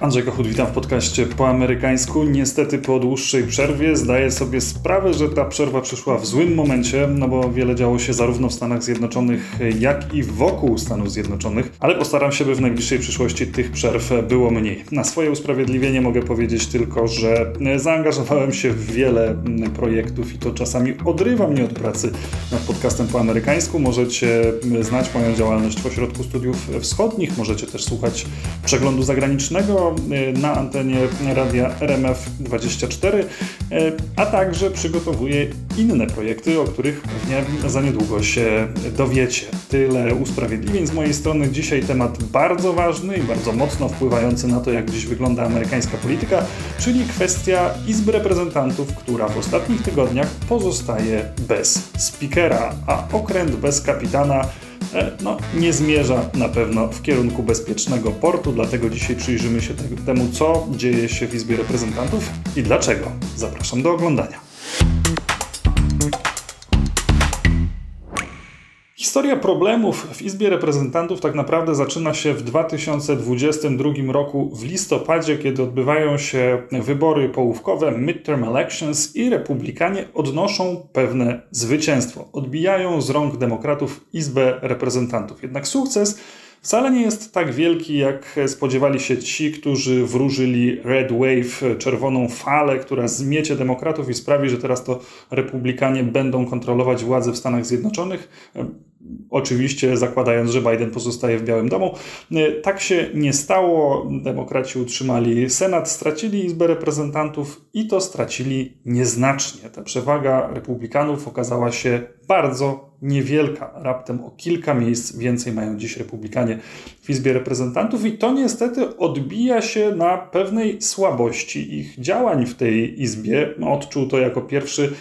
Andrzej Kochut, witam w podcaście po amerykańsku. Niestety po dłuższej przerwie zdaję sobie sprawę, że ta przerwa przyszła w złym momencie, no bo wiele działo się zarówno w Stanach Zjednoczonych, jak i wokół Stanów Zjednoczonych, ale postaram się, by w najbliższej przyszłości tych przerw było mniej. Na swoje usprawiedliwienie mogę powiedzieć tylko, że zaangażowałem się w wiele projektów i to czasami odrywa mnie od pracy nad podcastem po amerykańsku. Możecie znać moją działalność w Ośrodku Studiów Wschodnich, możecie też słuchać przeglądu zagranicznego Y, na antenie radia RMF24, y, a także przygotowuję inne projekty, o których pewnie za niedługo się dowiecie. Tyle usprawiedliwień z mojej strony. Dzisiaj temat bardzo ważny i bardzo mocno wpływający na to, jak dziś wygląda amerykańska polityka, czyli kwestia Izby Reprezentantów, która w ostatnich tygodniach pozostaje bez speakera, a okręt bez kapitana no, nie zmierza na pewno w kierunku bezpiecznego portu, dlatego dzisiaj przyjrzymy się temu, co dzieje się w Izbie Reprezentantów i dlaczego. Zapraszam do oglądania. Historia problemów w Izbie Reprezentantów tak naprawdę zaczyna się w 2022 roku w listopadzie, kiedy odbywają się wybory połówkowe, midterm elections i republikanie odnoszą pewne zwycięstwo. Odbijają z rąk demokratów Izbę Reprezentantów. Jednak sukces wcale nie jest tak wielki, jak spodziewali się ci, którzy wróżyli Red Wave, czerwoną falę, która zmiecie demokratów i sprawi, że teraz to republikanie będą kontrolować władzę w Stanach Zjednoczonych. Oczywiście zakładając, że Biden pozostaje w Białym Domu. E, tak się nie stało. Demokraci utrzymali Senat, stracili Izbę Reprezentantów i to stracili nieznacznie. Ta przewaga republikanów okazała się bardzo niewielka. Raptem o kilka miejsc więcej mają dziś republikanie w Izbie Reprezentantów i to niestety odbija się na pewnej słabości ich działań w tej Izbie. Odczuł to jako pierwszy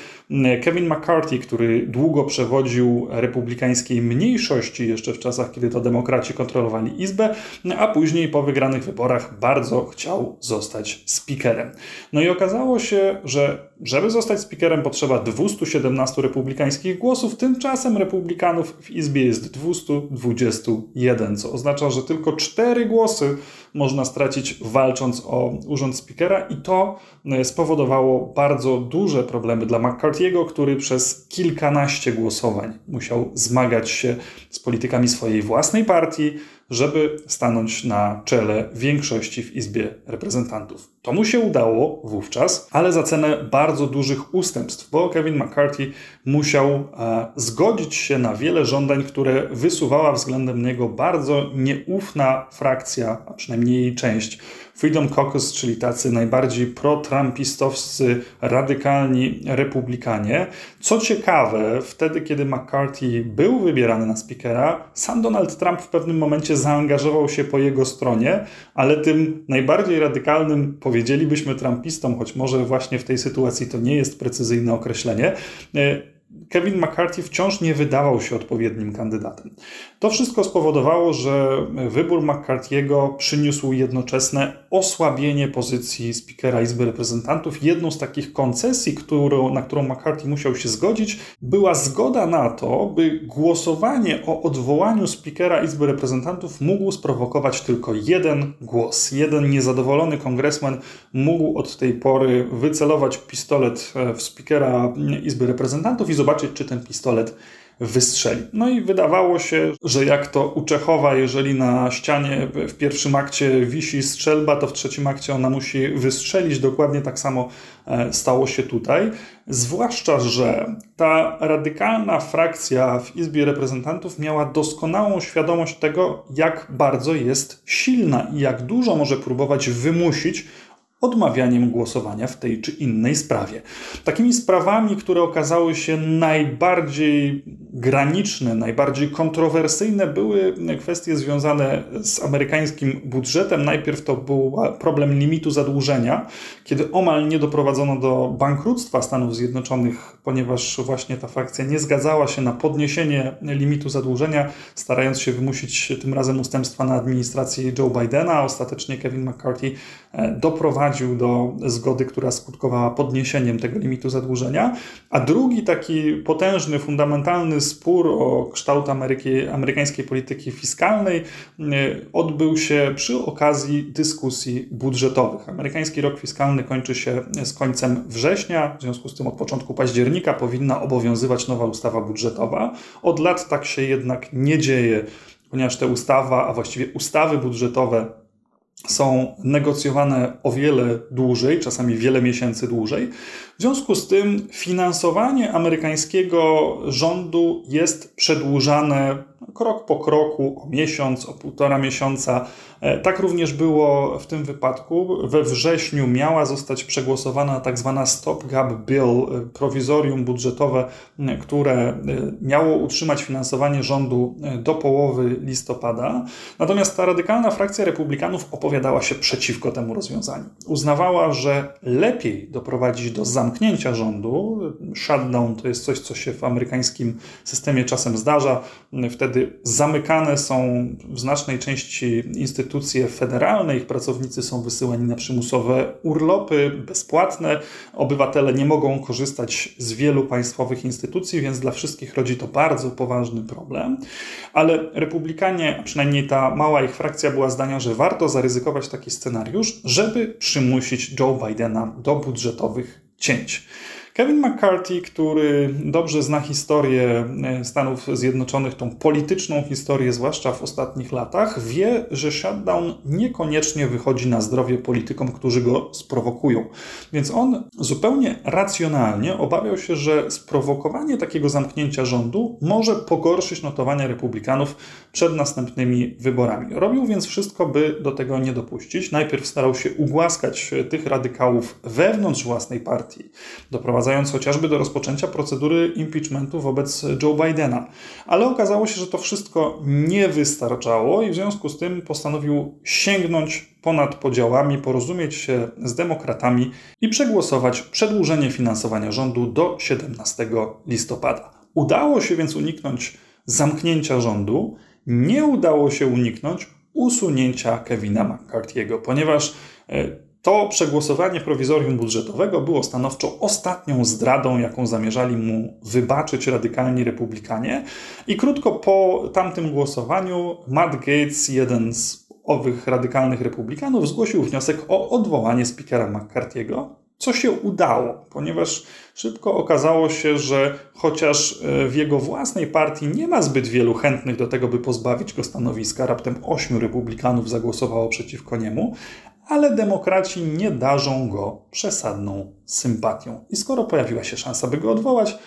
Kevin McCarthy, który długo przewodził republikańskiej mniejszości jeszcze w czasach, kiedy to demokraci kontrolowali Izbę, a później po wygranych wyborach bardzo chciał zostać speakerem. No i okazało się, że żeby zostać speakerem potrzeba 217 republikańskich głosów, tymczasem republikanów w Izbie jest 221, co oznacza, że tylko 4 głosy można stracić walcząc o urząd speakera. I to e, spowodowało bardzo duże problemy dla McCarthy'ego, który przez kilkanaście głosowań musiał zmagać się z politykami swojej własnej partii, żeby stanąć na czele większości w Izbie Reprezentantów. To mu się udało wówczas, ale za cenę bardzo dużych ustępstw, bo Kevin McCarthy musiał e, zgodzić się na wiele żądań, które wysuwała względem niego bardzo nieufna frakcja, a przynajmniej jej część Freedom Caucus, czyli tacy najbardziej pro-trumpistowscy, radykalni republikanie. Co ciekawe, wtedy, kiedy McCarthy był wybierany na speakera, sam Donald Trump w pewnym momencie zaangażował się po jego stronie, ale tym najbardziej radykalnym, powiedzielibyśmy Trumpistom, choć może właśnie w tej sytuacji to nie jest precyzyjne określenie, Kevin McCarthy wciąż nie wydawał się odpowiednim kandydatem. To wszystko spowodowało, że wybór McCarthy'ego przyniósł jednoczesne osłabienie pozycji Speakera Izby Reprezentantów. Jedną z takich koncesji, którą, na którą McCarthy musiał się zgodzić, była zgoda na to, by głosowanie o odwołaniu Speakera Izby Reprezentantów mógł sprowokować tylko jeden głos. Jeden niezadowolony kongresman mógł od tej pory wycelować pistolet w Speakera Izby Reprezentantów i zobaczyć, czy ten pistolet wystrzeli. No i wydawało się, że jak to u Czechowa, jeżeli na ścianie w pierwszym akcie wisi strzelba, to w trzecim akcie ona musi wystrzelić. Dokładnie tak samo e, stało się tutaj. Zwłaszcza, że ta radykalna frakcja w Izbie Reprezentantów miała doskonałą świadomość tego, jak bardzo jest silna i jak dużo może próbować wymusić odmawianiem głosowania w tej czy innej sprawie. Takimi sprawami, które okazały się najbardziej graniczne, najbardziej kontrowersyjne, były kwestie związane z amerykańskim budżetem. Najpierw to był problem limitu zadłużenia, kiedy omal nie doprowadzono do bankructwa Stanów Zjednoczonych ponieważ właśnie ta frakcja nie zgadzała się na podniesienie limitu zadłużenia, starając się wymusić tym razem ustępstwa na administracji Joe Bidena. Ostatecznie Kevin McCarthy e, doprowadził do zgody, która skutkowała podniesieniem tego limitu zadłużenia. A drugi taki potężny, fundamentalny spór o kształt Ameryki, amerykańskiej polityki fiskalnej e, odbył się przy okazji dyskusji budżetowych. Amerykański rok fiskalny kończy się z końcem września, w związku z tym od początku października powinna obowiązywać nowa ustawa budżetowa. Od lat tak się jednak nie dzieje, ponieważ te ustawa, a właściwie ustawy budżetowe są negocjowane o wiele dłużej, czasami wiele miesięcy dłużej. W związku z tym finansowanie amerykańskiego rządu jest przedłużane krok po kroku, o miesiąc, o półtora miesiąca. E, tak również było w tym wypadku. We wrześniu miała zostać przegłosowana tak zwana stopgap bill, e, prowizorium budżetowe, które e, miało utrzymać finansowanie rządu do połowy listopada. Natomiast ta radykalna frakcja republikanów opowiadała się przeciwko temu rozwiązaniu. Uznawała, że lepiej doprowadzić do zamknięcia rządu. Shutdown to jest coś, co się w amerykańskim systemie czasem zdarza. Wtedy zamykane są w znacznej części instytucje federalne, ich pracownicy są wysyłani na przymusowe urlopy bezpłatne. Obywatele nie mogą korzystać z wielu państwowych instytucji, więc dla wszystkich rodzi to bardzo poważny problem. Ale republikanie, a przynajmniej ta mała ich frakcja, była zdania, że warto zaryzykować taki scenariusz, żeby przymusić Joe Bidena do budżetowych cięć. Kevin McCarthy, który dobrze zna historię e, Stanów Zjednoczonych, tą polityczną historię, zwłaszcza w ostatnich latach, wie, że shutdown niekoniecznie wychodzi na zdrowie politykom, którzy go sprowokują. Więc on zupełnie racjonalnie obawiał się, że sprowokowanie takiego zamknięcia rządu może pogorszyć notowania republikanów przed następnymi wyborami. Robił więc wszystko, by do tego nie dopuścić. Najpierw starał się ugłaskać tych radykałów wewnątrz własnej partii, doprowadzając doprowadzając chociażby do rozpoczęcia procedury impeachmentu wobec Joe Bidena. Ale okazało się, że to wszystko nie wystarczało i w związku z tym postanowił sięgnąć ponad podziałami, porozumieć się z demokratami i przegłosować przedłużenie finansowania rządu do 17 listopada. Udało się więc uniknąć zamknięcia rządu, nie udało się uniknąć usunięcia Kevina McCarthy'ego, ponieważ e, to przegłosowanie prowizorium budżetowego było stanowczo ostatnią zdradą, jaką zamierzali mu wybaczyć radykalni republikanie. I krótko po tamtym głosowaniu Matt Gates, jeden z owych radykalnych republikanów, zgłosił wniosek o odwołanie speakera McCarthy'ego, co się udało, ponieważ szybko okazało się, że chociaż e, w jego własnej partii nie ma zbyt wielu chętnych do tego, by pozbawić go stanowiska, raptem ośmiu republikanów zagłosowało przeciwko niemu, ale demokraci nie darzą go przesadną sympatią. I skoro pojawiła się szansa, by go odwołać,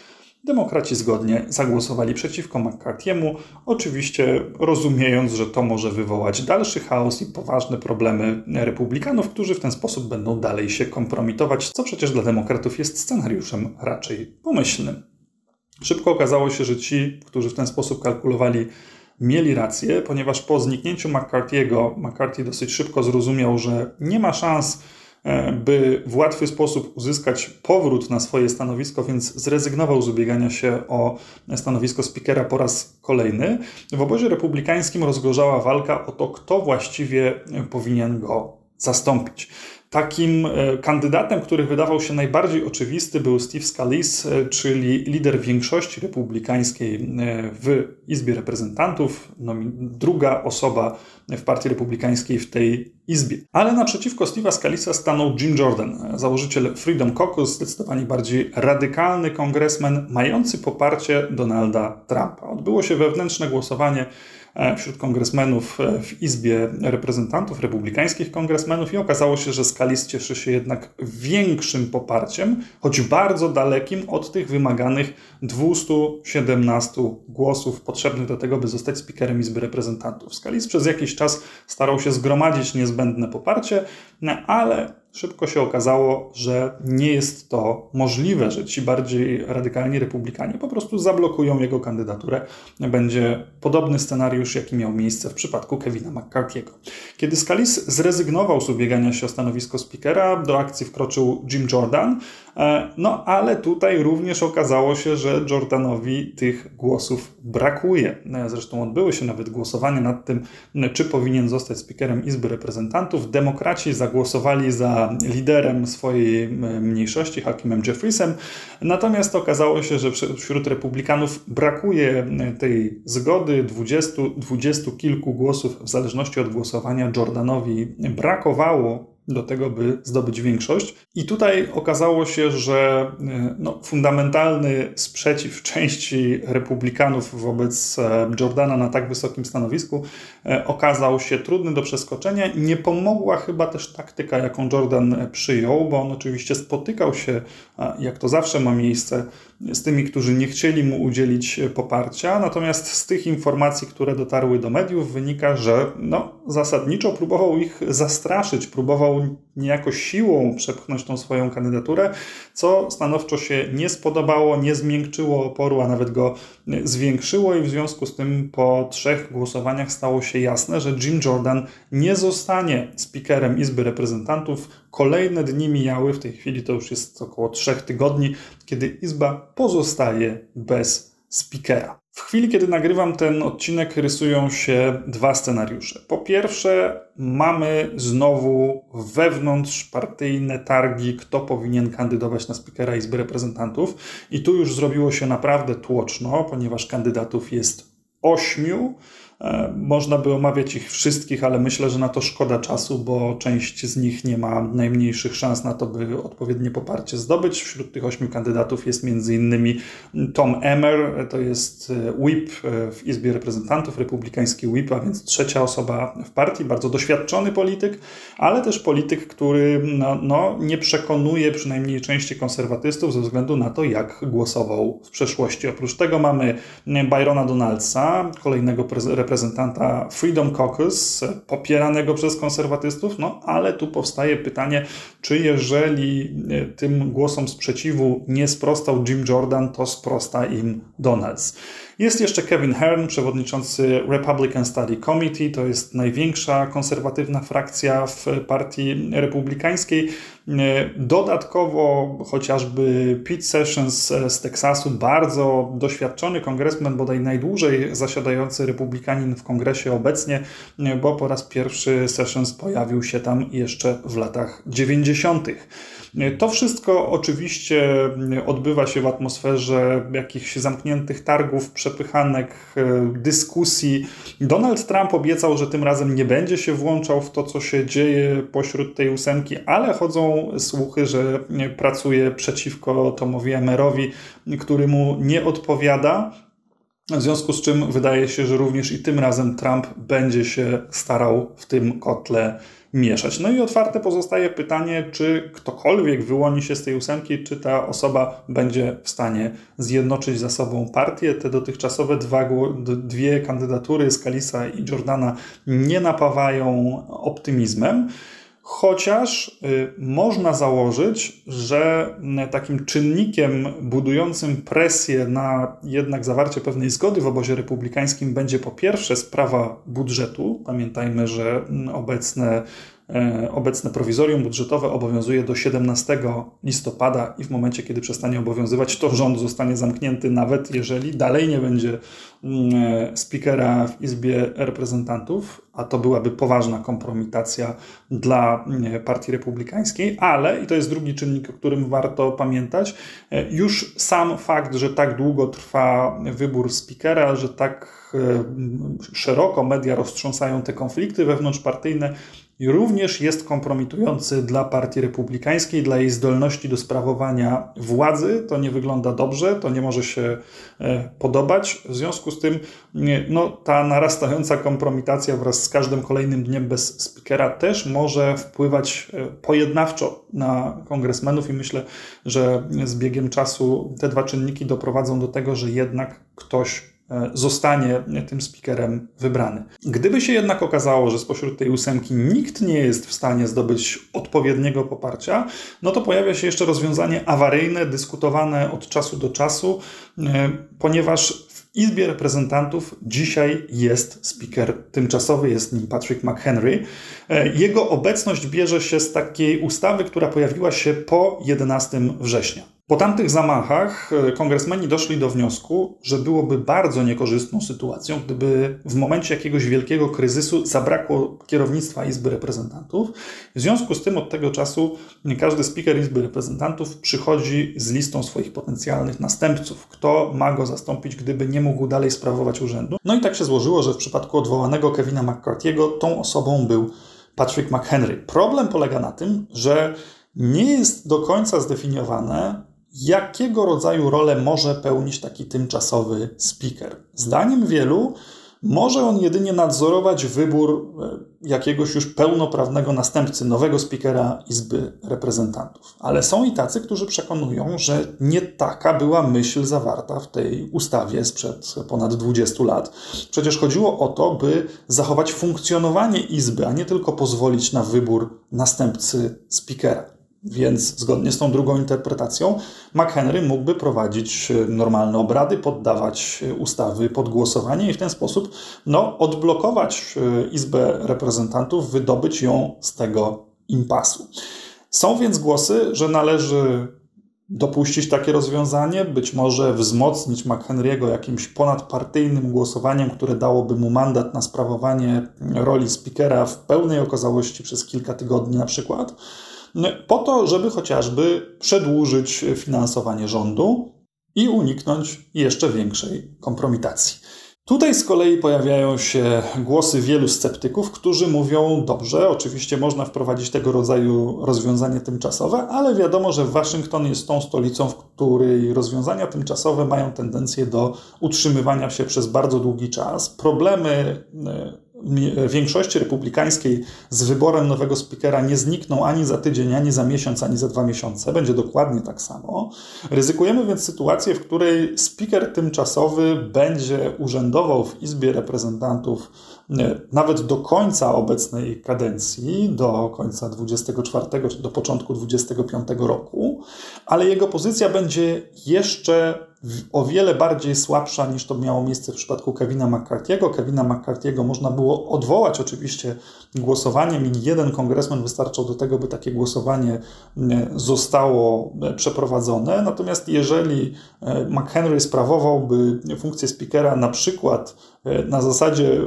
demokraci zgodnie zagłosowali przeciwko McCarthy'emu, oczywiście rozumiejąc, że to może wywołać dalszy chaos i poważne problemy republikanów, którzy w ten sposób będą dalej się kompromitować, co przecież dla demokratów jest scenariuszem raczej pomyślnym. Szybko okazało się, że ci, którzy w ten sposób kalkulowali mieli rację, ponieważ po zniknięciu McCarthy'ego, McCarthy dosyć szybko zrozumiał, że nie ma szans, e, by w łatwy sposób uzyskać powrót na swoje stanowisko, więc zrezygnował z ubiegania się o stanowisko speakera po raz kolejny. W obozie republikańskim rozgorzała walka o to, kto właściwie powinien go zastąpić. Takim e, kandydatem, który wydawał się najbardziej oczywisty, był Steve Scalise, e, czyli lider większości republikańskiej e, w Izbie Reprezentantów, druga osoba w Partii Republikańskiej w tej Izbie. Ale naprzeciwko Steve'a Scalisa stanął Jim Jordan, założyciel Freedom Caucus, zdecydowanie bardziej radykalny kongresmen, mający poparcie Donalda Trumpa. Odbyło się wewnętrzne głosowanie E, wśród kongresmenów e, w Izbie Reprezentantów, republikańskich kongresmenów i okazało się, że Scalis cieszy się jednak większym poparciem, choć bardzo dalekim od tych wymaganych 217 głosów potrzebnych do tego, by zostać speakerem Izby Reprezentantów. Scalis przez jakiś czas starał się zgromadzić niezbędne poparcie, no, ale szybko się okazało, że nie jest to możliwe, że ci bardziej radykalni republikanie po prostu zablokują jego kandydaturę. Będzie podobny scenariusz, jaki miał miejsce w przypadku Kevina McCarthy'ego. Kiedy Scalise zrezygnował z ubiegania się o stanowisko speakera, do akcji wkroczył Jim Jordan, e, no ale tutaj również okazało się, że Jordanowi tych głosów brakuje. E, zresztą odbyły się nawet głosowania nad tym, czy powinien zostać speakerem Izby Reprezentantów. Demokraci zagłosowali za liderem swojej mniejszości, Hakimem Jeffriesem, natomiast okazało się, że wśród republikanów brakuje tej zgody, 20, 20 kilku głosów w zależności od głosowania Jordanowi brakowało do tego, by zdobyć większość. I tutaj okazało się, że e, no, fundamentalny sprzeciw części republikanów wobec e, Jordana na tak wysokim stanowisku e, okazał się trudny do przeskoczenia. Nie pomogła chyba też taktyka, jaką Jordan przyjął, bo on oczywiście spotykał się, jak to zawsze ma miejsce, z tymi, którzy nie chcieli mu udzielić poparcia. Natomiast z tych informacji, które dotarły do mediów, wynika, że no, zasadniczo próbował ich zastraszyć, próbował niejako siłą przepchnąć tą swoją kandydaturę, co stanowczo się nie spodobało, nie zmiękczyło oporu, a nawet go zwiększyło i w związku z tym po trzech głosowaniach stało się jasne, że Jim Jordan nie zostanie speakerem Izby Reprezentantów. Kolejne dni mijały, w tej chwili to już jest około trzech tygodni, kiedy Izba pozostaje bez speakera. W chwili, kiedy nagrywam ten odcinek, rysują się dwa scenariusze. Po pierwsze, mamy znowu wewnątrzpartyjne targi, kto powinien kandydować na spikera Izby Reprezentantów. I tu już zrobiło się naprawdę tłoczno, ponieważ kandydatów jest ośmiu. E, można by omawiać ich wszystkich, ale myślę, że na to szkoda czasu, bo część z nich nie ma najmniejszych szans na to, by odpowiednie poparcie zdobyć. Wśród tych ośmiu kandydatów jest m.in. Tom Emmer, to jest e, whip e, w Izbie Reprezentantów, republikański whip, a więc trzecia osoba w partii, bardzo doświadczony polityk, ale też polityk, który no, no, nie przekonuje przynajmniej części konserwatystów ze względu na to, jak głosował w przeszłości. Oprócz tego mamy Byrona Donaldsa, kolejnego reprezentanta reprezentanta Freedom Caucus, popieranego przez konserwatystów, no ale tu powstaje pytanie, czy jeżeli e, tym głosom sprzeciwu nie sprostał Jim Jordan, to sprosta im Donalds. Jest jeszcze Kevin Hearn, przewodniczący Republican Study Committee. To jest największa konserwatywna frakcja w partii republikańskiej. Dodatkowo chociażby Pete Sessions z Teksasu, bardzo doświadczony kongresmen, bodaj najdłużej zasiadający republikanin w kongresie obecnie, bo po raz pierwszy Sessions pojawił się tam jeszcze w latach 90. To wszystko oczywiście odbywa się w atmosferze jakichś zamkniętych targów, przepychanek, e, dyskusji. Donald Trump obiecał, że tym razem nie będzie się włączał w to, co się dzieje pośród tej ósemki, ale chodzą słuchy, że pracuje przeciwko Tomowi Emerowi, który mu nie odpowiada. W związku z czym wydaje się, że również i tym razem Trump będzie się starał w tym kotle mieszać. No i otwarte pozostaje pytanie, czy ktokolwiek wyłoni się z tej ósemki, czy ta osoba będzie w stanie zjednoczyć za sobą partię. Te dotychczasowe dwa, dwie kandydatury Scalisa i Jordana nie napawają optymizmem. Chociaż y, można założyć, że y, takim czynnikiem budującym presję na jednak zawarcie pewnej zgody w obozie republikańskim będzie po pierwsze sprawa budżetu. Pamiętajmy, że y, obecne obecne prowizorium budżetowe obowiązuje do 17 listopada i w momencie, kiedy przestanie obowiązywać, to rząd zostanie zamknięty, nawet jeżeli dalej nie będzie mm, e, speakera w Izbie Reprezentantów, a to byłaby poważna kompromitacja dla mm, Partii Republikańskiej, ale, i to jest drugi czynnik, o którym warto pamiętać, e, już sam fakt, że tak długo trwa wybór speakera, że tak szeroko media roztrząsają te konflikty wewnątrzpartyjne, i również jest kompromitujący dla Partii Republikańskiej, dla jej zdolności do sprawowania władzy. To nie wygląda dobrze, to nie może się e, podobać. W związku z tym no, ta narastająca kompromitacja wraz z każdym kolejnym dniem bez speakera też może wpływać e, pojednawczo na kongresmenów i myślę, że z biegiem czasu te dwa czynniki doprowadzą do tego, że jednak ktoś zostanie tym speakerem wybrany. Gdyby się jednak okazało, że spośród tej ósemki nikt nie jest w stanie zdobyć odpowiedniego poparcia, no to pojawia się jeszcze rozwiązanie awaryjne, dyskutowane od czasu do czasu, e, ponieważ w Izbie Reprezentantów dzisiaj jest speaker tymczasowy, jest nim Patrick McHenry. E, jego obecność bierze się z takiej ustawy, która pojawiła się po 11 września. Po tamtych zamachach e, kongresmeni doszli do wniosku, że byłoby bardzo niekorzystną sytuacją, gdyby w momencie jakiegoś wielkiego kryzysu zabrakło kierownictwa Izby Reprezentantów. W związku z tym od tego czasu każdy speaker Izby Reprezentantów przychodzi z listą swoich potencjalnych następców, kto ma go zastąpić, gdyby nie mógł dalej sprawować urzędu. No i tak się złożyło, że w przypadku odwołanego Kevina McCarthy'ego tą osobą był Patrick McHenry. Problem polega na tym, że nie jest do końca zdefiniowane, jakiego rodzaju rolę może pełnić taki tymczasowy speaker. Zdaniem wielu może on jedynie nadzorować wybór e, jakiegoś już pełnoprawnego następcy, nowego speakera Izby Reprezentantów. Ale są i tacy, którzy przekonują, że nie taka była myśl zawarta w tej ustawie sprzed ponad 20 lat. Przecież chodziło o to, by zachować funkcjonowanie Izby, a nie tylko pozwolić na wybór następcy speakera. Więc zgodnie z tą drugą interpretacją, McHenry mógłby prowadzić e, normalne obrady, poddawać e, ustawy pod głosowanie i w ten sposób no, odblokować e, Izbę Reprezentantów, wydobyć ją z tego impasu. Są więc głosy, że należy dopuścić takie rozwiązanie, być może wzmocnić McHenry'ego jakimś ponadpartyjnym głosowaniem, które dałoby mu mandat na sprawowanie roli speakera w pełnej okazałości przez kilka tygodni na przykład po to, żeby chociażby przedłużyć finansowanie rządu i uniknąć jeszcze większej kompromitacji. Tutaj z kolei pojawiają się głosy wielu sceptyków, którzy mówią: Dobrze, oczywiście można wprowadzić tego rodzaju rozwiązanie tymczasowe, ale wiadomo, że Waszyngton jest tą stolicą, w której rozwiązania tymczasowe mają tendencję do utrzymywania się przez bardzo długi czas. Problemy e, większości republikańskiej z wyborem nowego speakera nie znikną ani za tydzień, ani za miesiąc, ani za dwa miesiące. Będzie dokładnie tak samo. Ryzykujemy więc sytuację, w której speaker tymczasowy będzie urzędował w Izbie Reprezentantów nawet do końca obecnej kadencji, do końca 24 czy do początku 25 roku, ale jego pozycja będzie jeszcze o wiele bardziej słabsza niż to miało miejsce w przypadku Kevina McCarthy'ego. Kevina McCarthy'ego można było odwołać oczywiście głosowaniem i jeden kongresmen wystarczał do tego, by takie głosowanie zostało e, przeprowadzone. Natomiast jeżeli e, McHenry sprawowałby funkcję speakera na przykład e, na zasadzie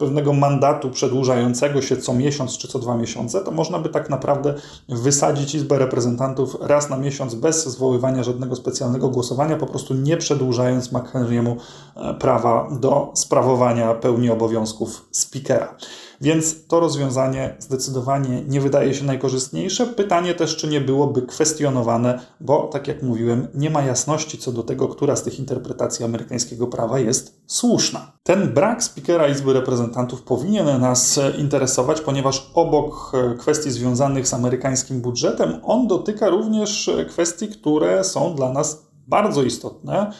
pewnego mandatu przedłużającego się co miesiąc czy co dwa miesiące, to można by tak naprawdę wysadzić Izbę Reprezentantów raz na miesiąc bez zwoływania żadnego specjalnego głosowania, po prostu nie przedłużając McHenry'emu e, prawa do sprawowania pełni obowiązków speakera. Więc to rozwiązanie zdecydowanie nie wydaje się najkorzystniejsze. Pytanie też, czy nie byłoby kwestionowane, bo tak jak mówiłem, nie ma jasności co do tego, która z tych interpretacji amerykańskiego prawa jest słuszna. Ten brak speakera Izby Reprezentantów powinien nas interesować, ponieważ obok kwestii związanych z amerykańskim budżetem, on dotyka również kwestii, które są dla nas bardzo istotne,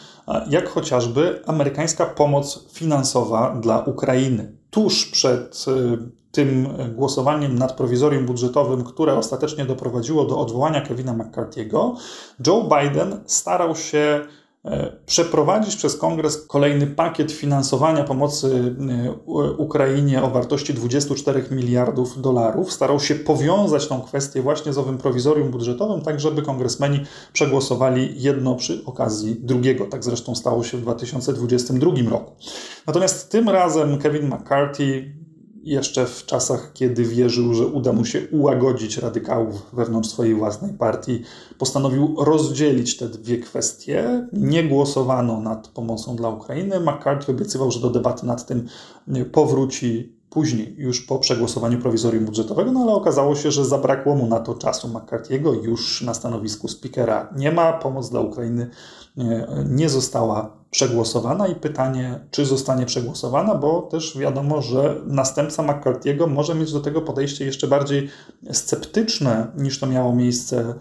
jak chociażby amerykańska pomoc finansowa dla Ukrainy. Tuż przed y, tym głosowaniem nad prowizorium budżetowym, które ostatecznie doprowadziło do odwołania Kevina McCarthy'ego, Joe Biden starał się przeprowadzić przez kongres kolejny pakiet finansowania pomocy e, Ukrainie o wartości 24 miliardów dolarów. Starał się powiązać tą kwestię właśnie z owym prowizorium budżetowym, tak żeby kongresmeni przegłosowali jedno przy okazji drugiego. Tak zresztą stało się w 2022 roku. Natomiast tym razem Kevin McCarthy, jeszcze w czasach, kiedy wierzył, że uda mu się ułagodzić radykałów wewnątrz swojej własnej partii, postanowił rozdzielić te dwie kwestie. Nie głosowano nad pomocą dla Ukrainy. McCarthy obiecywał, że do debaty nad tym powróci później, już po przegłosowaniu prowizorium budżetowego, no ale okazało się, że zabrakło mu na to czasu. McCarthy'ego już na stanowisku speakera nie ma. Pomoc dla Ukrainy nie została przegłosowana i pytanie, czy zostanie przegłosowana, bo też wiadomo, że następca McCarthy'ego może mieć do tego podejście jeszcze bardziej sceptyczne niż to miało miejsce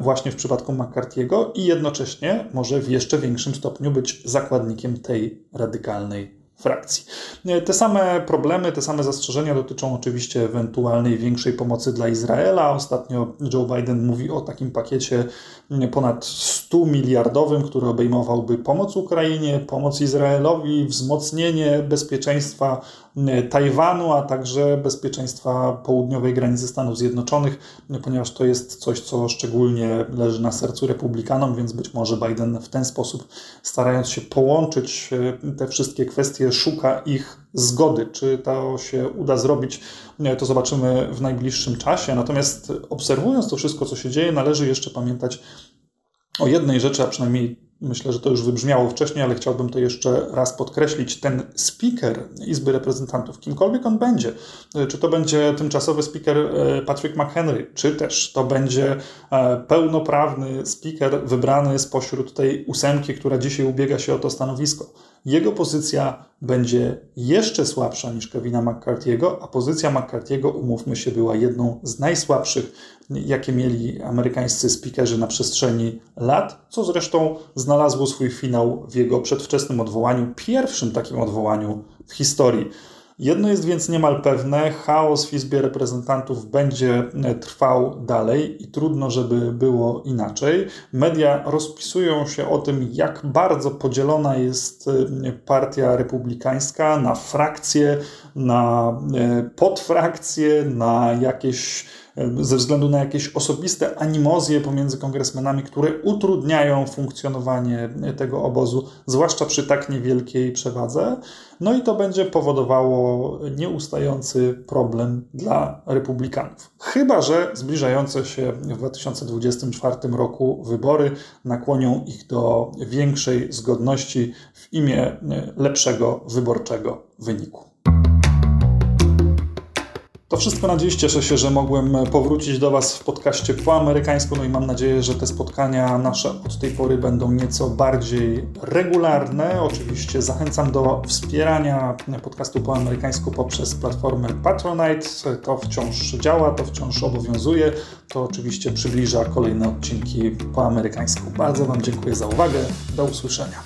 właśnie w przypadku McCarthy'ego i jednocześnie może w jeszcze większym stopniu być zakładnikiem tej radykalnej frakcji. Te same problemy, te same zastrzeżenia dotyczą oczywiście ewentualnej większej pomocy dla Izraela. Ostatnio Joe Biden mówi o takim pakiecie ponad 100 miliardowym, który obejmowałby pomoc Ukrainie, pomoc Izraelowi, wzmocnienie bezpieczeństwa Tajwanu, a także bezpieczeństwa południowej granicy Stanów Zjednoczonych, ponieważ to jest coś, co szczególnie leży na sercu republikanom, więc być może Biden w ten sposób, starając się połączyć te wszystkie kwestie, szuka ich zgody. Czy to się uda zrobić, to zobaczymy w najbliższym czasie. Natomiast obserwując to wszystko, co się dzieje, należy jeszcze pamiętać o jednej rzeczy, a przynajmniej Myślę, że to już wybrzmiało wcześniej, ale chciałbym to jeszcze raz podkreślić. Ten speaker Izby Reprezentantów, kimkolwiek on będzie, czy to będzie tymczasowy speaker e, Patrick McHenry, czy też to będzie e, pełnoprawny speaker wybrany spośród tej ósemki, która dzisiaj ubiega się o to stanowisko jego pozycja będzie jeszcze słabsza niż Kevina McCarthy'ego, a pozycja McCarthy'ego, umówmy się, była jedną z najsłabszych, jakie mieli amerykańscy speakerzy na przestrzeni lat, co zresztą znalazło swój finał w jego przedwczesnym odwołaniu, pierwszym takim odwołaniu w historii. Jedno jest więc niemal pewne, chaos w Izbie Reprezentantów będzie e, trwał dalej i trudno, żeby było inaczej. Media rozpisują się o tym, jak bardzo podzielona jest e, partia republikańska na frakcje, na e, podfrakcje, na jakieś ze względu na jakieś osobiste animozje pomiędzy kongresmenami, które utrudniają funkcjonowanie tego obozu, zwłaszcza przy tak niewielkiej przewadze. No i to będzie powodowało nieustający problem dla republikanów. Chyba, że zbliżające się w 2024 roku wybory nakłonią ich do większej zgodności w imię lepszego wyborczego wyniku. To wszystko na dziś. Cieszę się, że mogłem powrócić do Was w podcaście po amerykańsku. No i mam nadzieję, że te spotkania nasze od tej pory będą nieco bardziej regularne. Oczywiście zachęcam do wspierania podcastu po amerykańsku poprzez platformę Patronite. To wciąż działa, to wciąż obowiązuje. To oczywiście przybliża kolejne odcinki po amerykańsku. Bardzo Wam dziękuję za uwagę. Do usłyszenia.